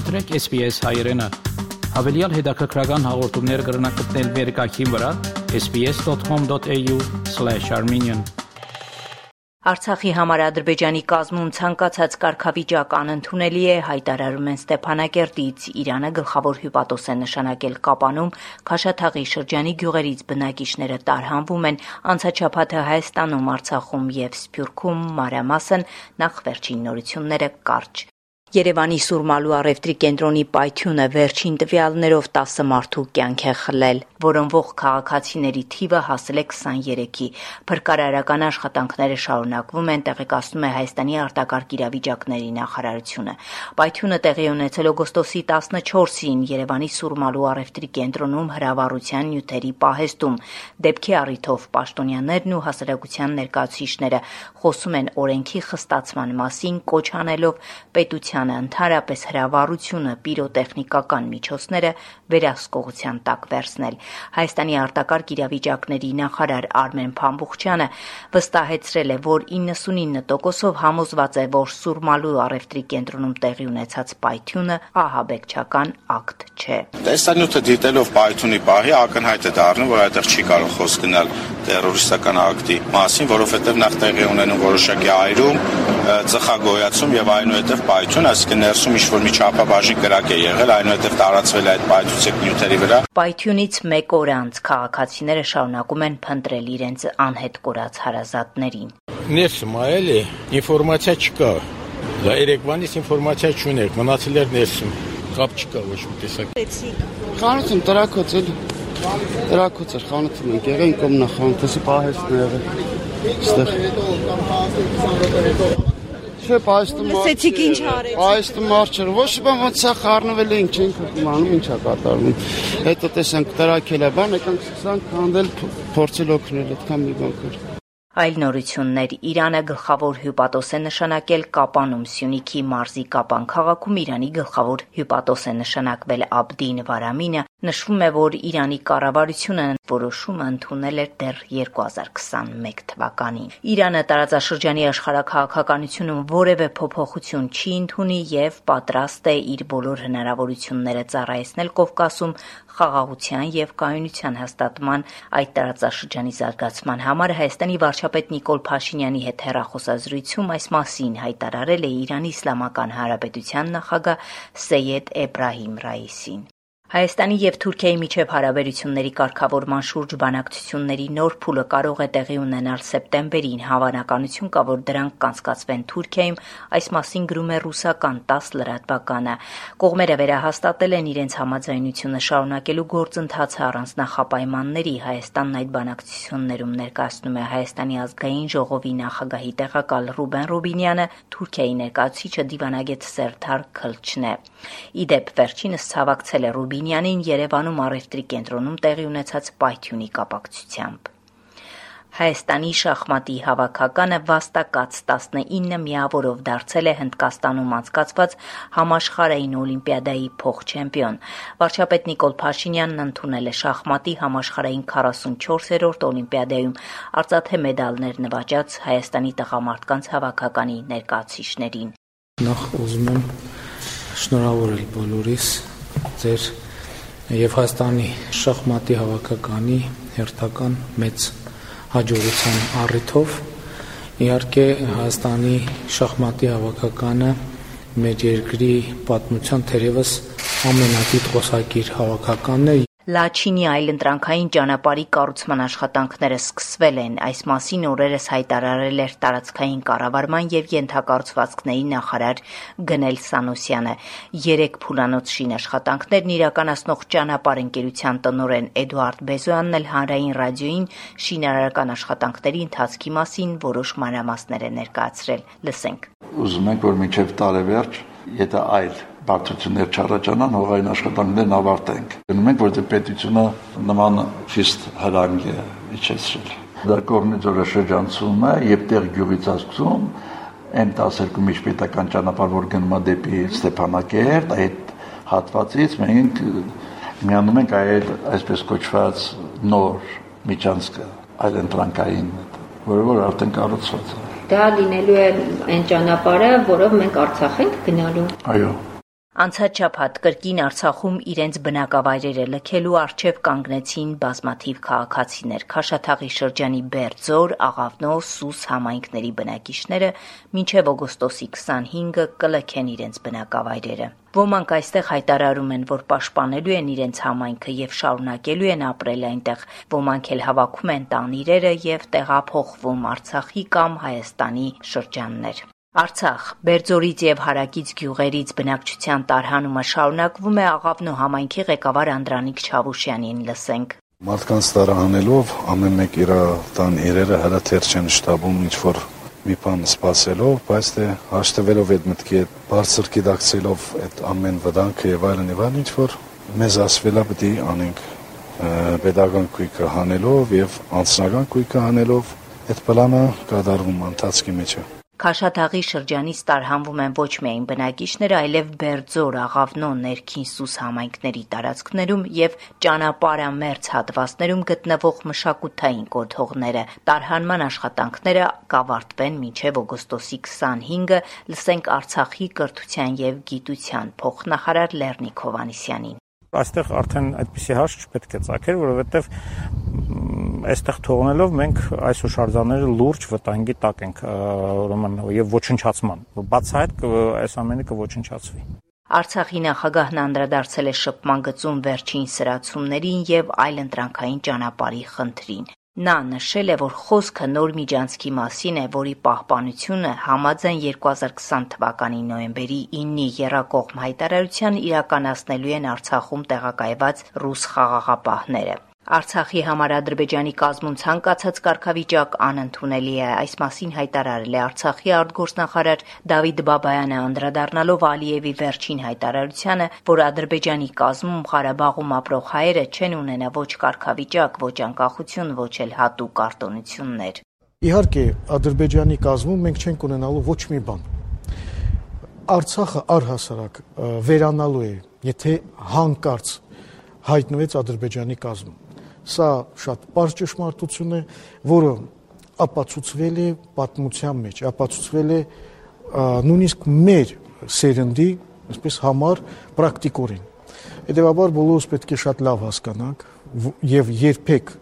Մտրեք SPS հայրենը։ Հավելյալ հետաքրքրական հաղորդումներ կգրնակցնել վերկայքին վրա sps.com.au/armenian Արցախի համար Ադրբեջանի կազմում ցանկացած կարգավիճակ անընդունելի է, հայտարարում են Ստեփանակերտից։ Իրանը գլխավոր հյուպատոս է նշանակել Կապանում, Քաշաթաղի շրջանի գյուղերից բնակիչները տարհանվում են անցաչափաթը Հայաստանում, Արցախում եւ Սփյուռքում մանրամասն նախ վերջին նորությունները կարճ։ Երևանի Սուրմալու առևտրի կենտրոնի պայթյունը վերջին տվյալներով 10 մարդու կյանք է խլել։ Որոնվող քաղաքացիների թիվը հասել է 23-ի։ Փրկարարական աշխատանքները շարունակվում են, տեղեկացնում է Հայաստանի արտակարգ իրավիճակների նախարարությունը։ Պայթյունը տեղի ունեցել օգոստոսի 14-ին Երևանի Սուրմալու առևտրի կենտրոնում հրավառության նյութերի պահեստում։ Դեպքի առիթով պաշտոնյաներն ու հասարակության ներկայացուցիչները խոսում են օրենքի խստացման մասին, կոչ անելով պետության Սարգսյանը ընդհանրապես հրավառությունը պիրոտեխնիկական միջոցները վերահսկողության տակ վերցնել։ Հայաստանի արտակարգ իրավիճակների նախարար Արմեն Փամբուխչյանը վստահեցրել է, որ 99%-ով համոզված է, որ Սուրմալու առևտրի կենտրոնում տեղի ունեցած պայթյունը ահաբեկչական ակտ չէ։ Տեսանյութը դիտելով պայթյունի պահի ակնհայտ է դառնում, որ այդտեղ չի կարող խոսք գնալ տերորիստական ակտի մասին, որովհետև նախ տեղի ունենում որոշակի այրում, ծխագոյացում եւ այնուհետև պայթյուն, այսինքն ներսում ինչ որ միջապաբաժին կրակ է եղել, այնուհետև տարածվել է այդ պայթուցիկ նյութերի վրա։ Պայթյունից 1 օր անց քաղաքացիները շարունակում են փնտրել իրենց անհետ կորած հարազատներին։ Ներսում այլ է, ինֆորմացիա չկա։ Դա Երևանից ինֆորմացիա չուներ, մնացել էր ներսում։ Կապ չկա ոչ մի տեսակ։ Խանութում տրակոց էլի։ Տրակոց էր խանութում ենք եղել, կոմնա խանութը պահեսն է եղել։ Այստեղ Չէ, պայստում Լսեցիք ինչ արեցիք։ Պայստում մարչեր, ոչ բան ոնց է խառնվել ենք, չենք իմանում ինչա կատարվում։ Հետո տեսանք տրակել է, բան եկանք սկսանք հանդել փորձել օգնել, այդքան մի բան կար։ Այլ նորություններ. Իրանը գլխավոր հյուպատոս է նշանակել Կապանում Սյունիքի մարզի Կապան քաղաքում Իրանի գլխավոր հյուպատոս է նշանակվել Աբդին Վարամինը նշվում է որ Իրանի կառավարությունը որոշումը ընդունել էր դեռ 2021 թվականին Իրանը տարածաշրջանի աշխարհակաղակականությունում որևէ փոփոխություն չի ընդունի եւ պատրաստ է իր բոլոր հնարավորությունները ծառայեցնել Կովկասում խաղաղության եւ կայունության հաստատման այդ տարածաշրջանի զարգացման համար Հայաստանի վարչապետ Նիկոլ Փաշինյանի հետ հերախոսազրույցում այս մասին հայտարարել է Իրանի Իսլամական Հանրապետության նախագահ Սեյեդ Էբրահիմ Ռայիսին։ Հայաստանի եւ Թուրքիայի միջև հարաբերությունների կարգավորման շուրջ բանակցությունների նոր փուլը կարող է տեղի ունենալ սեպտեմբերին։ Հավանականություն կա, որ դրանք կանցկացվեն Թուրքիայում, այս մասին գրում է ռուսական ՏԱՍ լրատվականը։ Կողմերը վերահաստատել են իրենց համաձայնությունը շարունակելու գործընթացը առանց նախապայմանների։ Հայաստանն այդ բանակցություններում ներկայացնում է Հայաստանի ազգային ժողովի նախագահի տեղակալ Ռուբեն Ռուբինյանը, Թուրքիայի ներկայացուցիչը դիվանագետ Սերդար Քլչն է։ Իդեպ վերջինս ցավակցել է Ռուբին Փաշինյանին Երևանում առևտրի կենտրոնում տեղի ունեցած պայթյունի կապակցությամբ։ Հայաստանի շախմատի հավաքականը վաստակած 19 միավորով դարձել է Հնդկաստանում անցկացված համաշխարհային օլիմպիադայի փոխ-չեմպիոն։ Վարչապետ Նիկոլ Փաշինյանն ընդունել է շախմատի համաշխարհային 44-րդ օլիմպիադայում արծաթե մեդալներ նվաճած Հայաստանի տղամարդկանց հավաքականի ներկայացուցիչներին։ Նախ ուզում եմ շնորհավորել բոլորիս ձեր եւ Հայաստանի շախմատի հավաքականի հերթական մեծ հաջողության առիթով իհարկե Հայաստանի շախմատի հավաքականը մեր երկրի պատմության թերևս ամենադիտ խոսակիր հավաքականն է Լաչինի այլընտրանքային ճանապարհի կառուցման աշխատանքները սկսվել են։ Այս մասին օրերս հայտարարել էր տարածքային կառավարման եւ ենթակառուցվածքների նախարար Գնել Սանոսյանը։ Երեք փուլանոց շին աշխատանքներն իրականացնող ճանապարհ ընկերության տնօրեն Էդուարդ Բեզոյանն էլ հանրային ռադիոյին շինարարական աշխատանքների ընթացքի մասին որոշ մանրամասներ է ներկայացրել։ Լսենք։ Ուզում ենք որ մինչև տարեվերջ, եթե այլ բարդություններ չառաջանան, հողային աշխատանքներն ավարտենք։ Գնում ենք, որտեղ պետությունը նման ֆիստ հրանք է իջեցրել։ Դա կողմից օրաշրջանցում է եւ տեղ գյուղից ասում M12 միջպետական ճանապարհ, որ գնում է դեպի Ստեփանակերտ, այդ հատվածից մենք միանում ենք այդ այսպես կոչված նոր միջանցքը, այլ ընտրանքային, որը որ արդեն կառուցված է։ Դա լինելու է այն ճանապարհը, որով մենք Արցախ ենք գնալու։ Այո։ Անցած շաբաթ կրկին Արցախում իրենց բնակավայրերը լքելու առջև կանգնեցին բազմաթիվ քաղաքացիներ։ Քաշաթաղի շրջանի Բերձոր, Աղավնո, Սուս համայնքների բնակիչները մինչև օգոստոսի 25-ը կլքեն իրենց բնակավայրերը։ Ոմանք այստեղ հայտարարում են, որ պաշտպանելու են իրենց համայնքը եւ շարունակելու են ապրել այնտեղ։ Ոմանք էլ հավաքում են տան իրերը եւ տեղափոխվում Արցախի կամ Հայաստանի շրջաններ։ Արցախ. Բերձորից եւ Հարակից գյուղերից բնակչության տարհանումը շարունակվում է Աղավնու համայնքի ղեկավար Անդրանիկ Չավուշյանին լսենք։ Մարդկանց տարահանելով ամեն մեկ իր տան իրերը հրաթեր չեն շտաբում ինչ որ մի բան սпасելով, բայց թե հաշտվելով այդ մտքի հետ, բարձր գիտակցելով այդ ամեն վտանգը եւ այլն եւ այլն ինչ որ մեզ ասվելա պիտի անենք pedagogan կույքը հանելով եւ անձնական կույքը հանելով այդ պլանը կատարվում ընթացքի մեջ է։ մեջ Քաշաթաղի շրջանից տարհանվում են ոչ միայն բնակիչները, այլև Բերձոր, Աղավնո, Ներքին Սուս համայնքների տարածքներում եւ ճանապարհամերձ հատվածներում գտնվող մշակութային կոթողները։ Տարհանման աշխատանքները կավարտվեն մինչև օգոստոսի 25-ը, լսենք Արցախի կրթության եւ գիտության փոխնախարար Լեռնիկ Հովանիսյանին այստեղ արդեն այդպիսի հարց չպետք է ցակեր, որովհետև այստեղ թողնելով մենք այս հուշարձանները լուրջ վտանգի տակ ենք ուրեմն եւ ոչնչացման բացահայտ այս ամենը կոչնչացվի Արցախի նախագահն անդրադարձել է շփման գծում վերջին սրացումներին եւ այլ ընտրանքային ճանապարհի խնդրին։ Նա նշել է, որ խոսքը նոր միջանցքի մասին է, որի պահպանությունը համաձայն 2020 թվականի նոյեմբերի 9-ի Եռակողմ հայտարարության իրականացնելու են Արցախում տեղակայված ռուս խաղաղապահները։ Արցախի համար Ադրբեջանի կազմում ցանկացած կարգավիճակ անընդունելի է։ Այս մասին հայտարարել է Արցախի արտգործնախարար Դավիթ Բաբայանը, անդրադառնալով Ալիևի վերջին հայտարարությանը, որ Ադրբեջանի կազմում Ղարաբաղում ապրող հայերը չեն ունենա ոչ կարգավիճակ, ոչ անկախություն, ոչ էլ հատուկ արտոնություններ։ Իհարկե, Ադրբեջանի կազմում մենք չենք ունենալու ոչ մի բան։ Արցախը առհասարակ վերանալու է, եթե հանկարծ հայտնվեց Ադրբեջանի կազմում Սա շատ པարզ ճշմարտություն է, որը ապացուցվել է պատմության մեջ, ապացուցվել է նույնիսկ մեր սերնդի, այսպես համար պրակտիկորեն։ Հետևաբար բոլորս պետք է շատ լավ հասկանանք եւ երբեք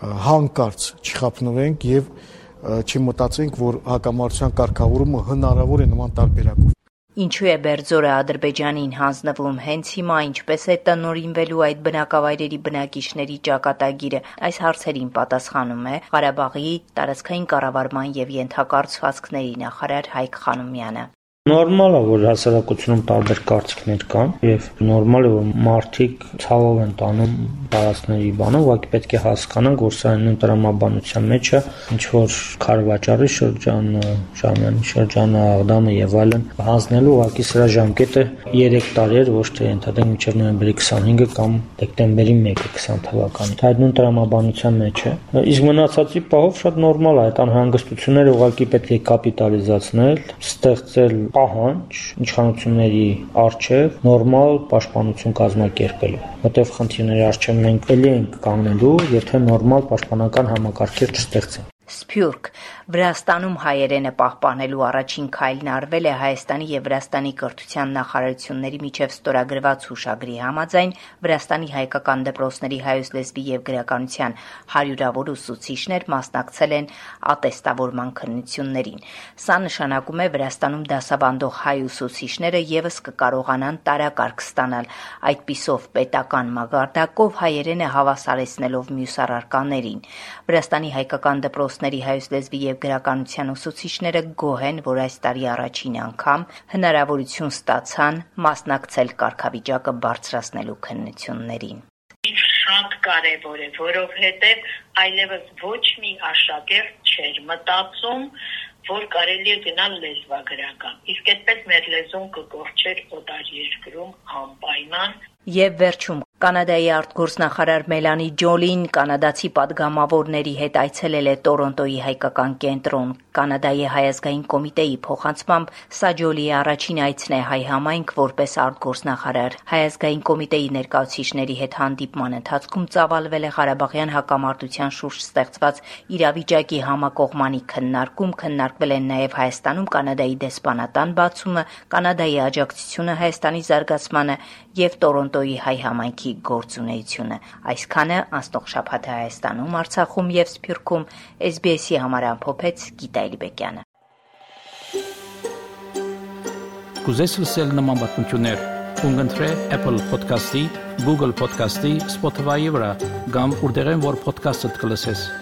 հանկարծ չխափնվենք եւ չմտածենք, որ հակամարտության կարգավորումը հնարավոր է նման տարբերակով։ Ինչու է Բերձորը Ադրբեջանին հանձնվում հենց հիմա, ինչպես է տնօրինվելու այդ բնակավայրերի բնակիչների ճակատագիրը։ Այս հարցերին պատասխանում է Ղարաբաղի տարածքային կառավարման եւ ենթակառուցվածքների նախարար Հայկ Խանոմյանը։ Նորմալ է, որ հասարակությունում տարբեր կարծիքներ կան եւ նորմալ է, որ մարդիկ ցավով են տանում տարածքների բանը, ուղղակի պետք է հասկանանք, որ սա նույն տրամաբանության մեջ է, ինչ որ Խարվաճարի շրջանը, Շամյանի շրջանը, Աղդամը եւ այլն հանձնելու ուղղակի սրա ժամկետը 3 տարի էր, ոչ թե ընդհանրեն մինչեւ նոյեմբերի 25-ը կամ դեկտեմբերի 1-ը 20 թվականին։ Դա նույն տրամաբանության մեջ է։ Իսկ մնացածի պահով շատ նորմալ է, այդ անհանգստությունները ուղղակի պետք է կապիտալիզացնել, ստեղծել պահանջ իշխանությունների արչև նորմալ պաշտպանություն կազմակերպելու, որտեղ խնդիրների արչև մենք ելի ենք կանգնելու, եթե նորմալ պաշտպանական համակարգեր չստեղծենք։ Սփյուռք Վրաստանում հայերենը պահպանելու առաջին քայլն արվել է Հայաստանի եւ Վրաստանի կրթության նախարարությունների միջև ստորագրված հուշագրի համաձայն Վրաստանի հայկական դպրոցների հայոց լեզվի եւ գրականության հարյուրավոր ուսուցիչներ մասնակցել են ատեստավորման քննություններին։ Սա նշանակում է Վրաստանում դասավանդող հայ ուսուցիչները եւս կկարողանան տարակարգ ստանալ, այդպիսով պետական մագարտակով հայերենը հավասարեցնելով մյուս առարկաներին։ Վրաստանի հայկական դպրոցների հայոց լեզվի եւ գրականության ուսուցիչները գոհ են, որ այս տարի առաջին անգամ հնարավորություն ստացան մասնակցել կարգավիճակը բարձրացնելու քննություններին շատ կարևոր է, որովհետև այլևս ոչ մի աշակերտ չէր մտածում, որ կարելի է գնալ լեզվագրական։ Իսկ այդպես մեր լեզուն կկորչեր օտար երկրում անպայման Եվ վերջում Կանադայի արտգործնախարար Մելանի Ջոլին կանադացի падգամավորների հետ այցելել է Տորոնտոյի հայկական կենտրոն։ Կանադայի հայազգային կոմիտեի փոխանցմամբ սա Ջոլիի առաջին այցն է հայ համայնք որպես արտգործնախարար։ Հայազգային կոմիտեի ներկայացուցիչների հետ հանդիպման ընթացքում ծավալվել է Ղարաբաղյան հակամարտության շուրջ ստեղծված իրավիճակի համակողմանի քննարկում, քննարկվել են նաև Հայաստանում Կանադայի դեսպանատան բացումը, Կանադայի աջակցությունը Հայաստանի զարգացմանը եւ Տորոնտոյի հայ համայնքի կյանքի գործունեությունը։ Այսքանը անցնող շաբաթը Հայաստանում, Արցախում եւ Սփյուռքում SBS-ի համար ամփոփեց Գիտա Իլբեկյանը։ Կուզես լսել նման բանություններ, կընտրե Apple Podcast-ի, Google Podcast-ի, Spotify-ի վրա, կամ որտեղեն որ podcast-ը դուք լսես։